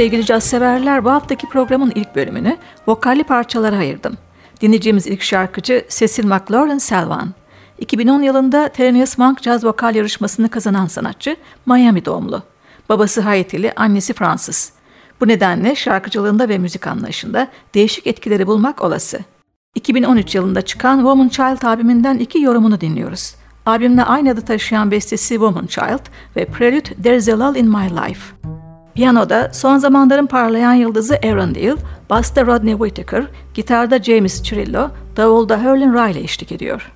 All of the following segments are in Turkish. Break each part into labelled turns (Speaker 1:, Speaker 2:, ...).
Speaker 1: Sevgili caz severler bu haftaki programın ilk bölümünü vokalli parçalara ayırdım. Dinleyeceğimiz ilk şarkıcı Cecil McLaurin Selvan. 2010 yılında Thelonious Monk Caz Vokal yarışmasını kazanan sanatçı Miami doğumlu. Babası Haitili, annesi Fransız. Bu nedenle şarkıcılığında ve müzik anlayışında değişik etkileri bulmak olası. 2013 yılında çıkan Woman Child albümünden iki yorumunu dinliyoruz. Albümle aynı adı taşıyan bestesi Woman Child ve Prelude There's a Lull in My Life. Piyanoda son zamanların parlayan yıldızı Aaron Deal, basta Rodney Whittaker, gitarda James Cirillo, davulda Herlin Riley eşlik ediyor.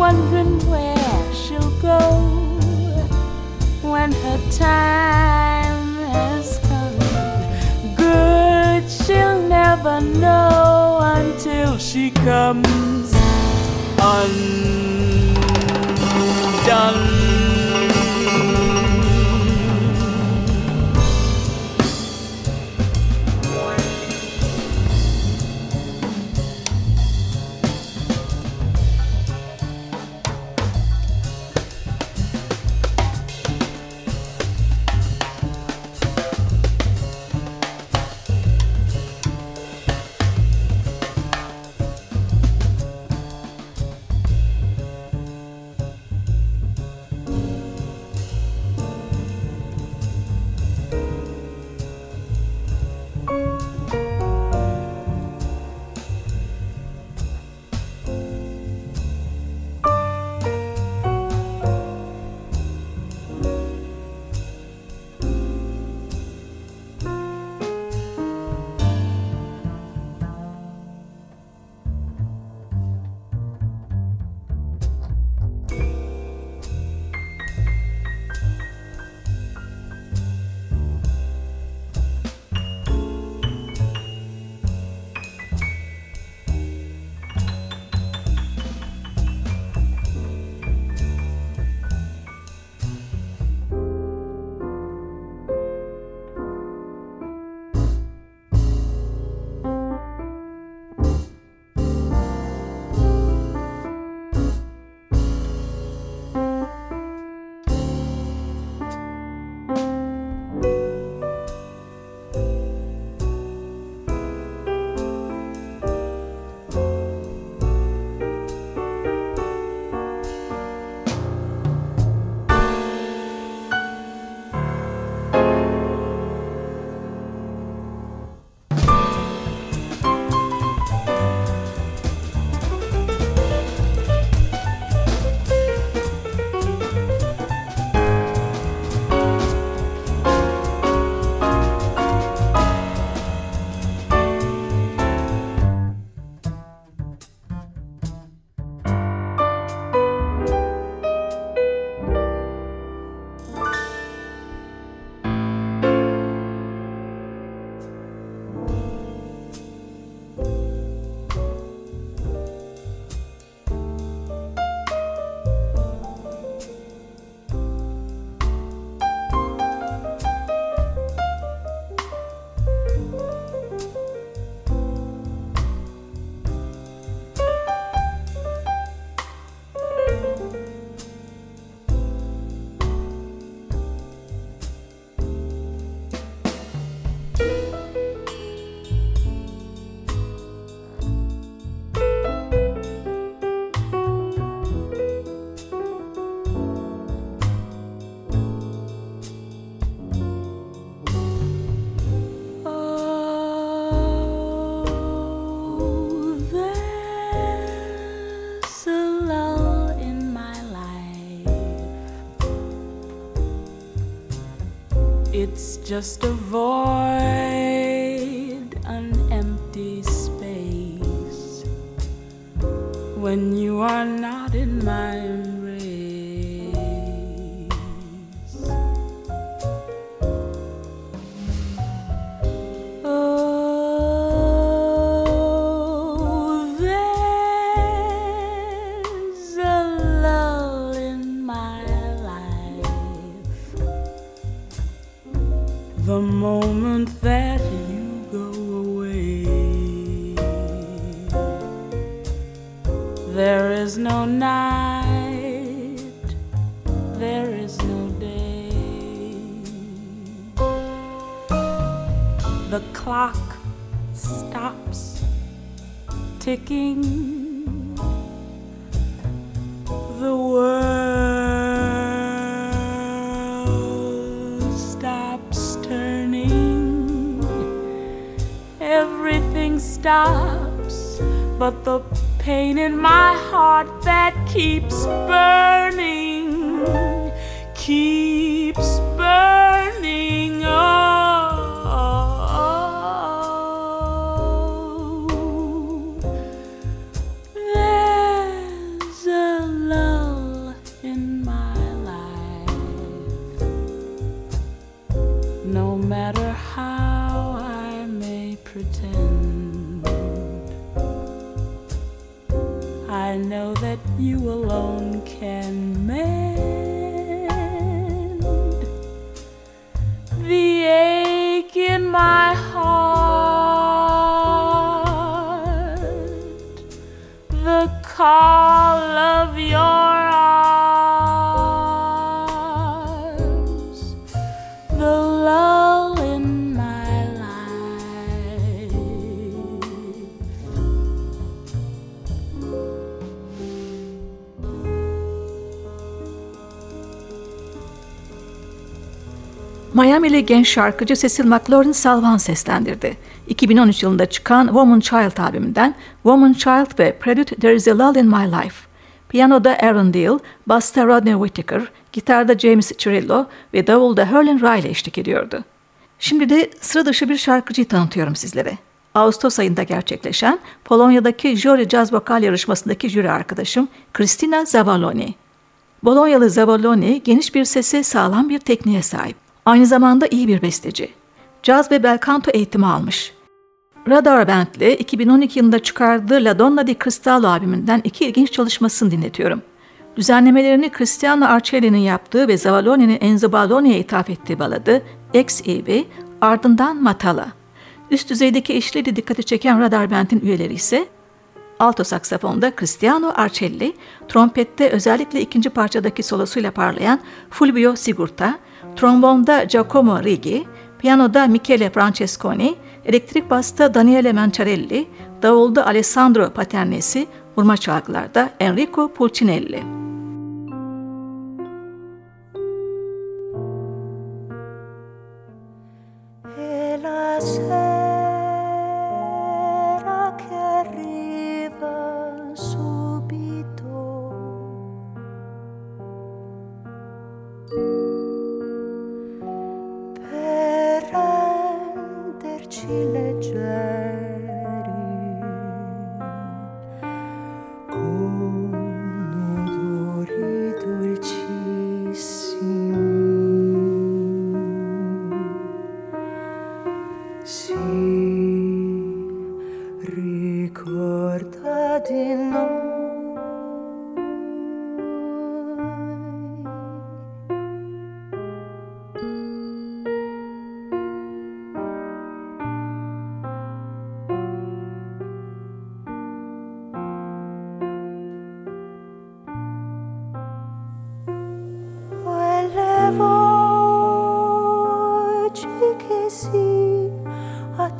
Speaker 1: Wondering where she'll go when her time has come. Good, she'll never know until she comes undone. Just a void, the moment that you go away, there is no night, there is no day. The clock stops ticking stops but the pain in my heart that keeps burning, keeps call of your arms, the lull in my life.
Speaker 2: Miami'li genç şarkıcı Cecil McLaurin Salvan seslendirdi. 2013 yılında çıkan Woman Child albümünden Woman Child ve Prelude There Is a Lull in My Life. Piyanoda Aaron Deal, basta Rodney Whittaker, gitarda James Cirillo ve davulda Herlin Riley eşlik ediyordu. Şimdi de sıra dışı bir şarkıcıyı tanıtıyorum sizlere. Ağustos ayında gerçekleşen Polonya'daki Jury Jazz Vokal yarışmasındaki jüri arkadaşım Kristina Zavaloni. Bolonyalı Zavaloni geniş bir sesi sağlam bir tekniğe sahip. Aynı zamanda iyi bir besteci. Caz ve bel canto eğitimi almış. Radar Band'le 2012 yılında çıkardığı La Donna di Cristallo albümünden iki ilginç çalışmasını dinletiyorum. Düzenlemelerini Cristiano Arcelli'nin yaptığı ve Zavaloni'nin Enzo Balloni'ye ithaf ettiği baladı Ex Ebe, ardından Matala. Üst düzeydeki eşleri dikkati çeken Radar Band'in üyeleri ise alto saksafonda Cristiano Arcelli, trompette özellikle ikinci parçadaki solosuyla parlayan Fulvio Sigurta, trombonda Giacomo Righi, piyanoda Michele Francesconi, elektrik basta Daniele Mancarelli, davulda Alessandro Paternesi, vurma çalgılarda Enrico Pulcinelli.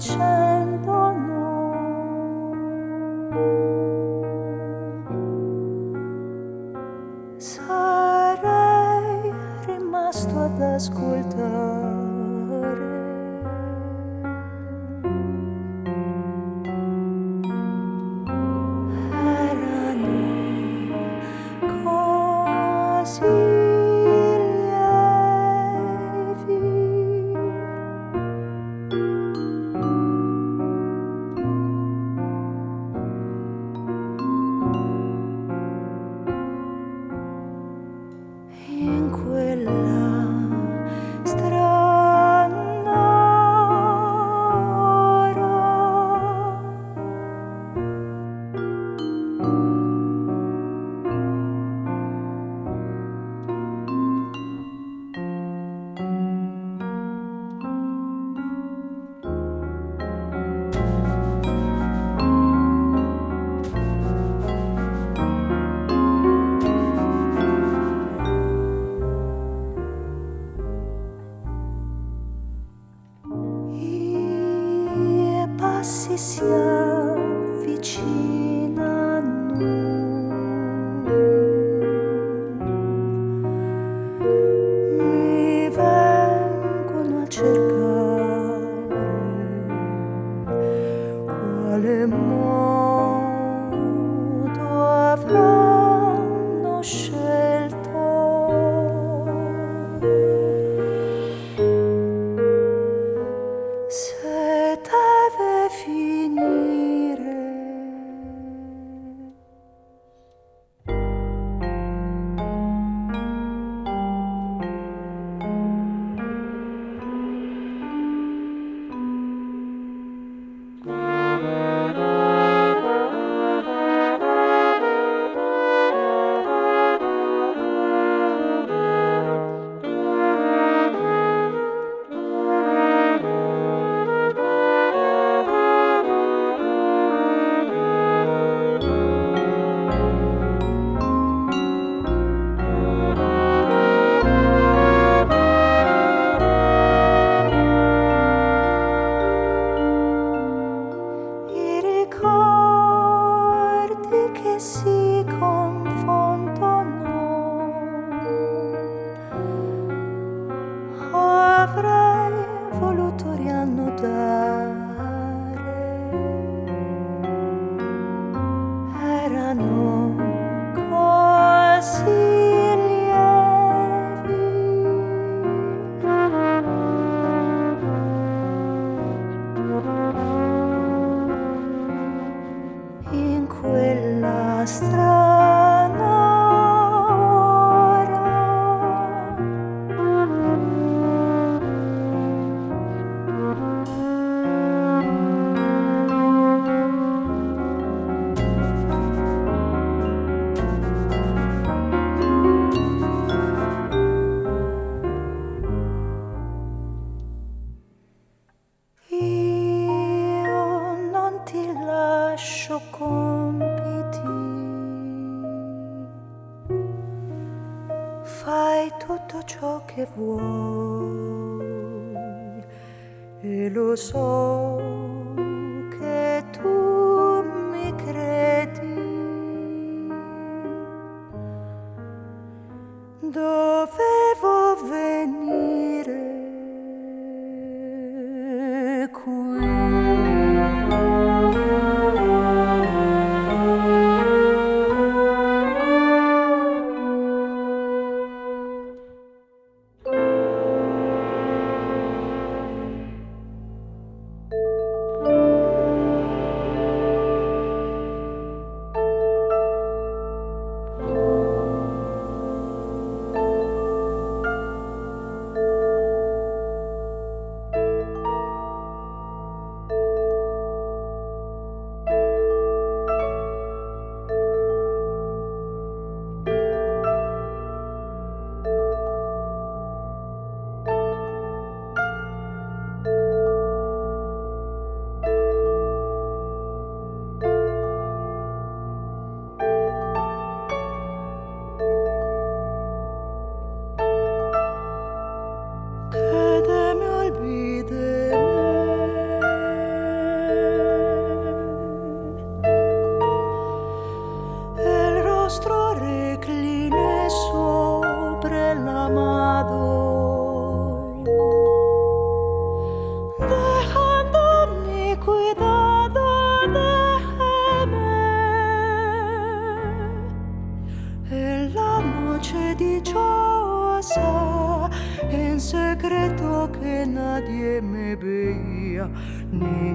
Speaker 3: church.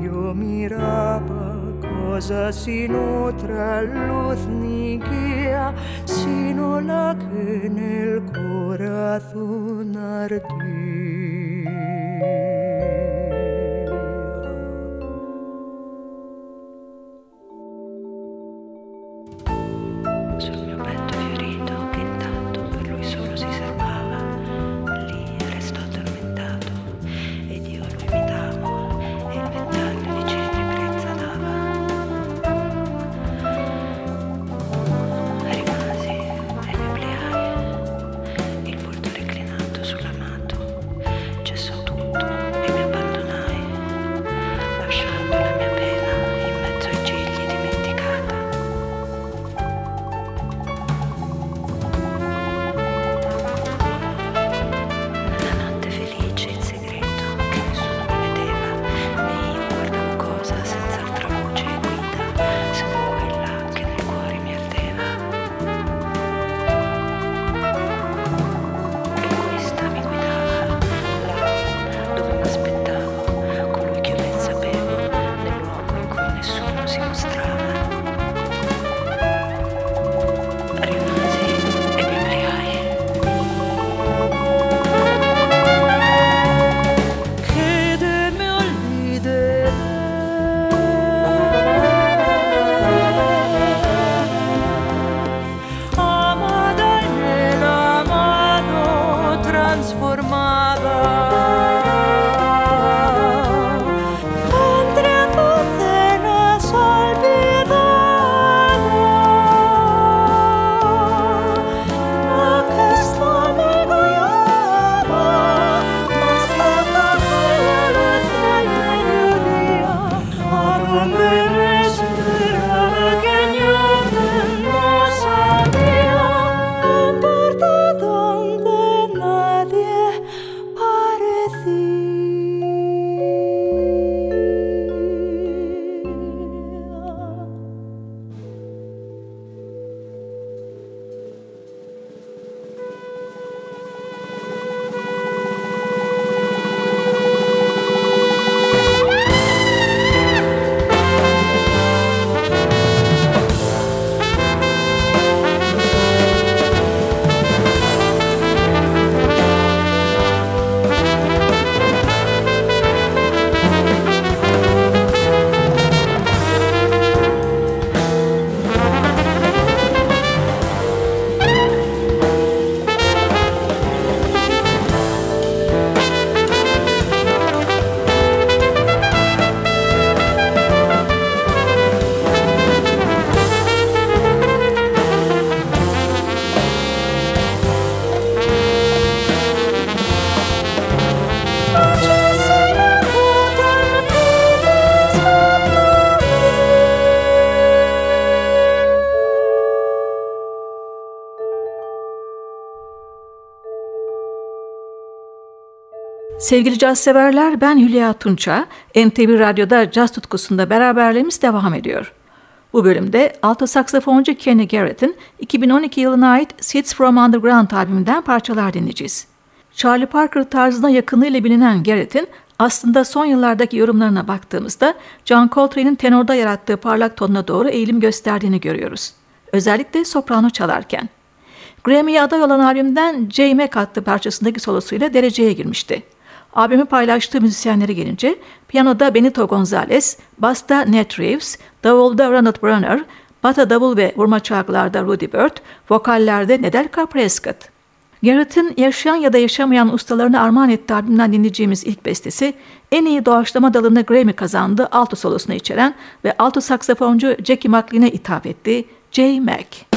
Speaker 3: io miraba cosa sinotra luz ni sino la che nel corazón ardía.
Speaker 2: Sevgili caz severler ben Hülya Tunça. NTV Radyo'da caz tutkusunda beraberliğimiz devam ediyor. Bu bölümde alto saksafoncu Kenny Garrett'in 2012 yılına ait Seeds from Underground albümünden parçalar dinleyeceğiz. Charlie Parker tarzına yakınlığıyla bilinen Garrett'in aslında son yıllardaki yorumlarına baktığımızda John Coltrane'in tenorda yarattığı parlak tonuna doğru eğilim gösterdiğini görüyoruz. Özellikle soprano çalarken. Grammy'ye aday olan albümden J. Mac adlı parçasındaki solosuyla dereceye girmişti. Albümü paylaştığı müzisyenlere gelince piyanoda Benito Gonzalez, basta Ned Reeves, davulda Ronald Brunner, bata davul ve vurma çalgılarda Rudy Bird, vokallerde Nedelka Prescott. Garrett'in yaşayan ya da yaşamayan ustalarını armağan ettiği albümden dinleyeceğimiz ilk bestesi en iyi doğaçlama dalında Grammy kazandığı alto solosunu içeren ve alto saksafoncu Jackie McLean'e ithaf ettiği J. Mac.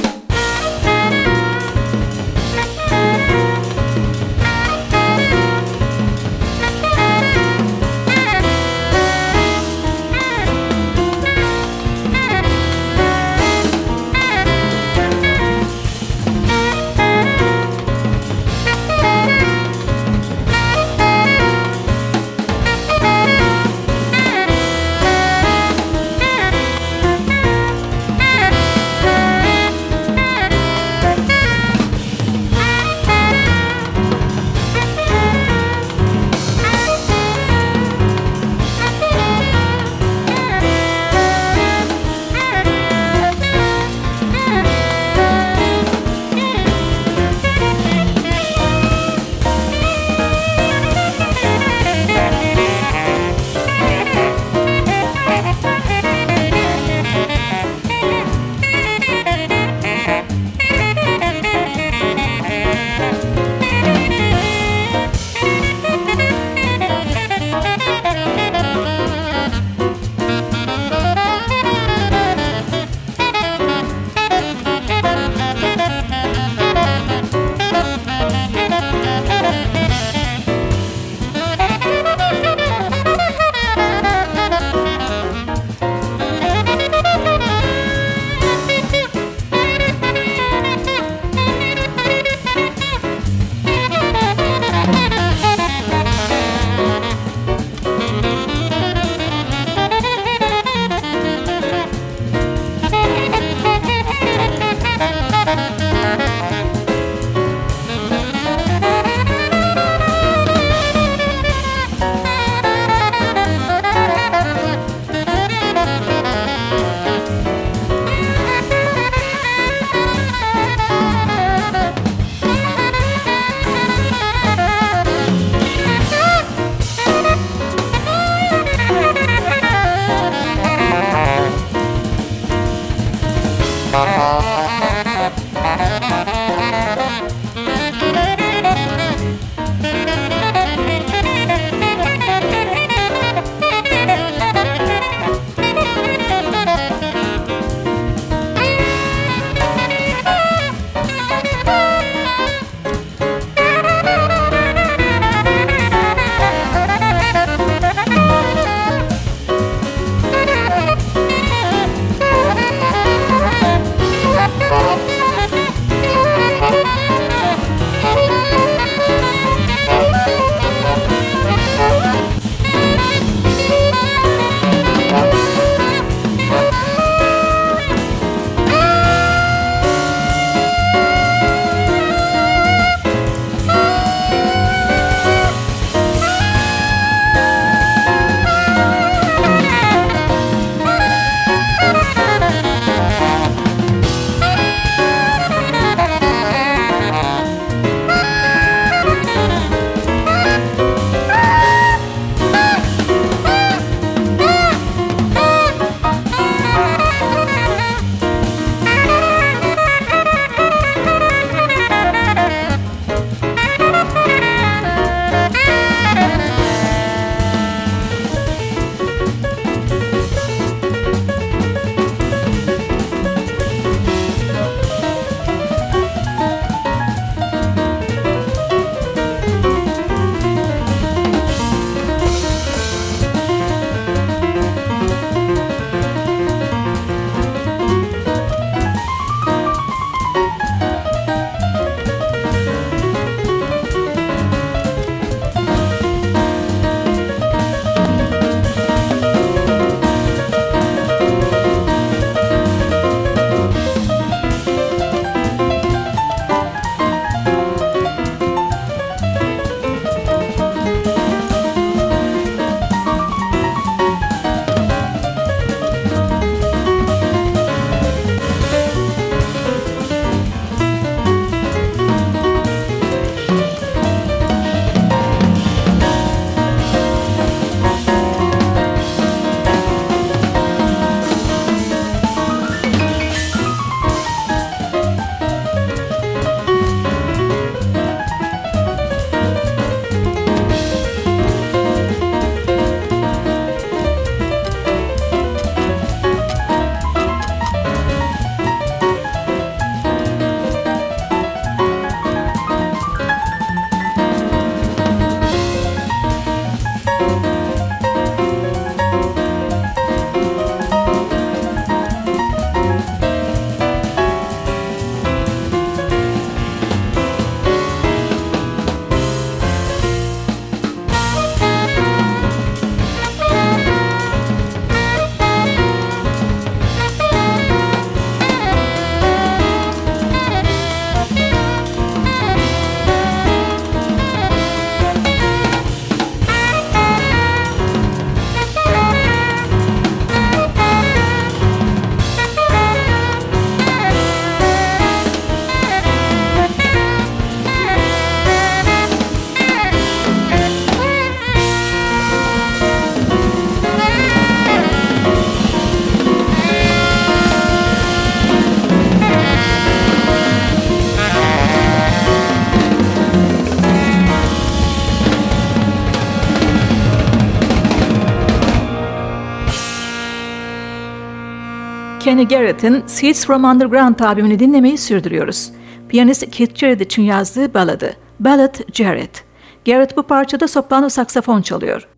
Speaker 2: Kenny Garrett'in Seeds from Underground albümünü dinlemeyi sürdürüyoruz. Piyanist Keith Jarrett için yazdığı baladı. Ballad Jarrett. Garrett bu parçada soprano saksafon çalıyor.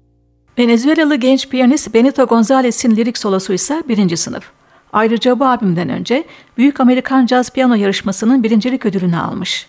Speaker 2: Venezuelalı genç piyanist Benito Gonzalez'in lirik solosu ise birinci sınıf. Ayrıca bu albümden önce Büyük Amerikan Caz Piyano Yarışması'nın birincilik ödülünü almış.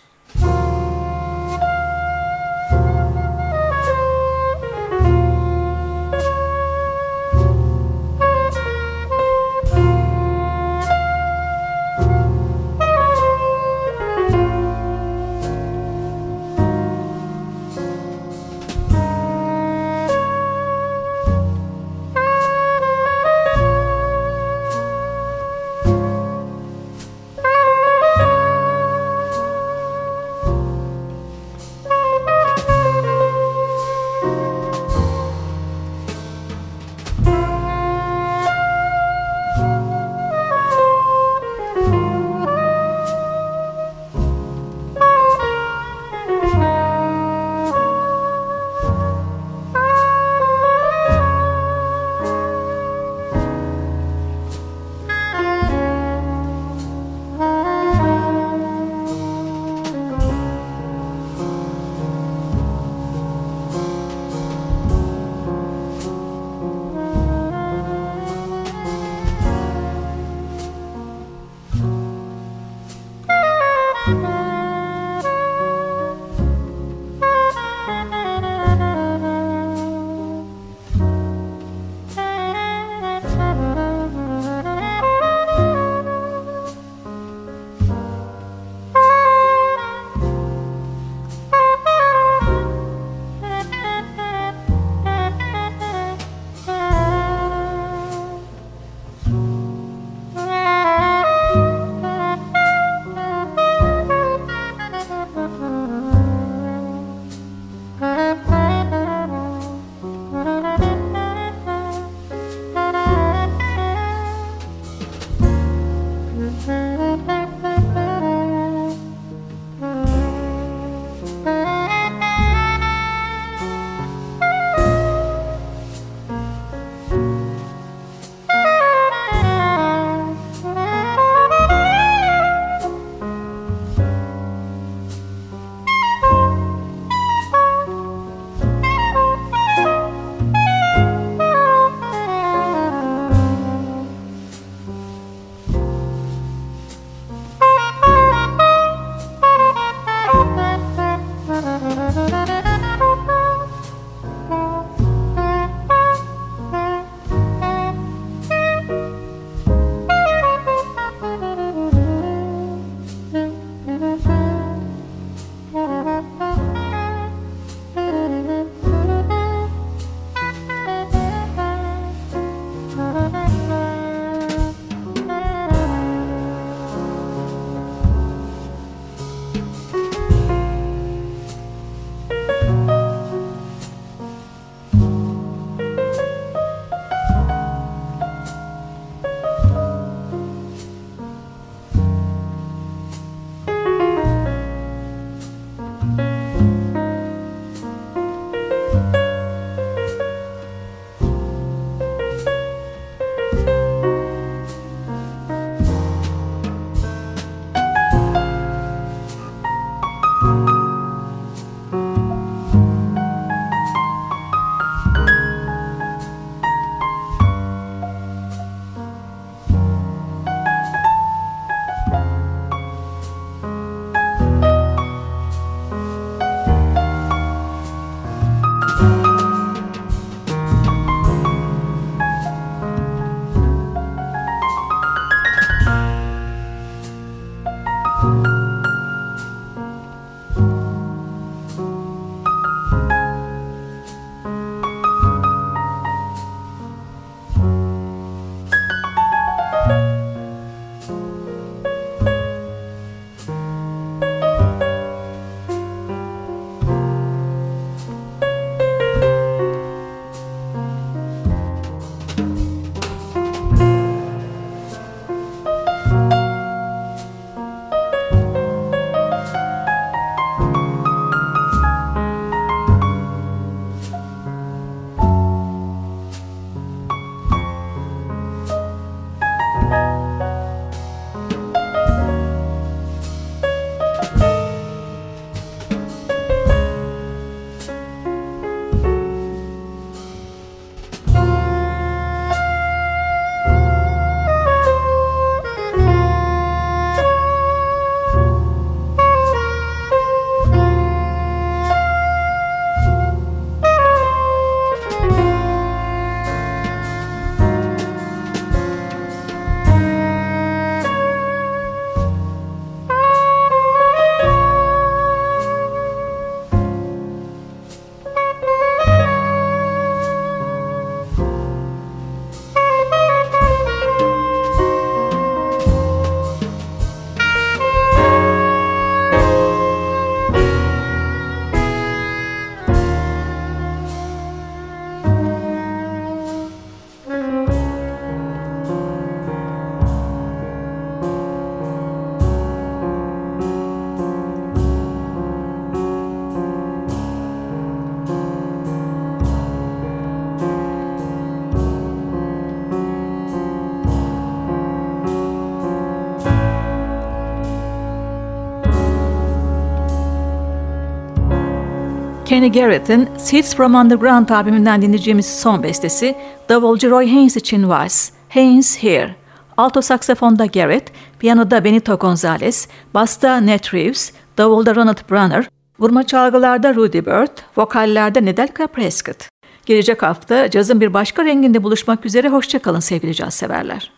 Speaker 2: Kenny Garrett'in Seeds from Underground albümünden dinleyeceğimiz son bestesi davulcu Roy Haynes için Vals, Haynes Here. Alto saksafonda Garrett, piyanoda Benito Gonzalez, basta Ned Reeves, davulda Ronald Brunner, vurma çalgılarda Rudy Bird, vokallerde Nedelka Prescott. Gelecek hafta cazın bir başka renginde buluşmak üzere hoşçakalın sevgili caz severler.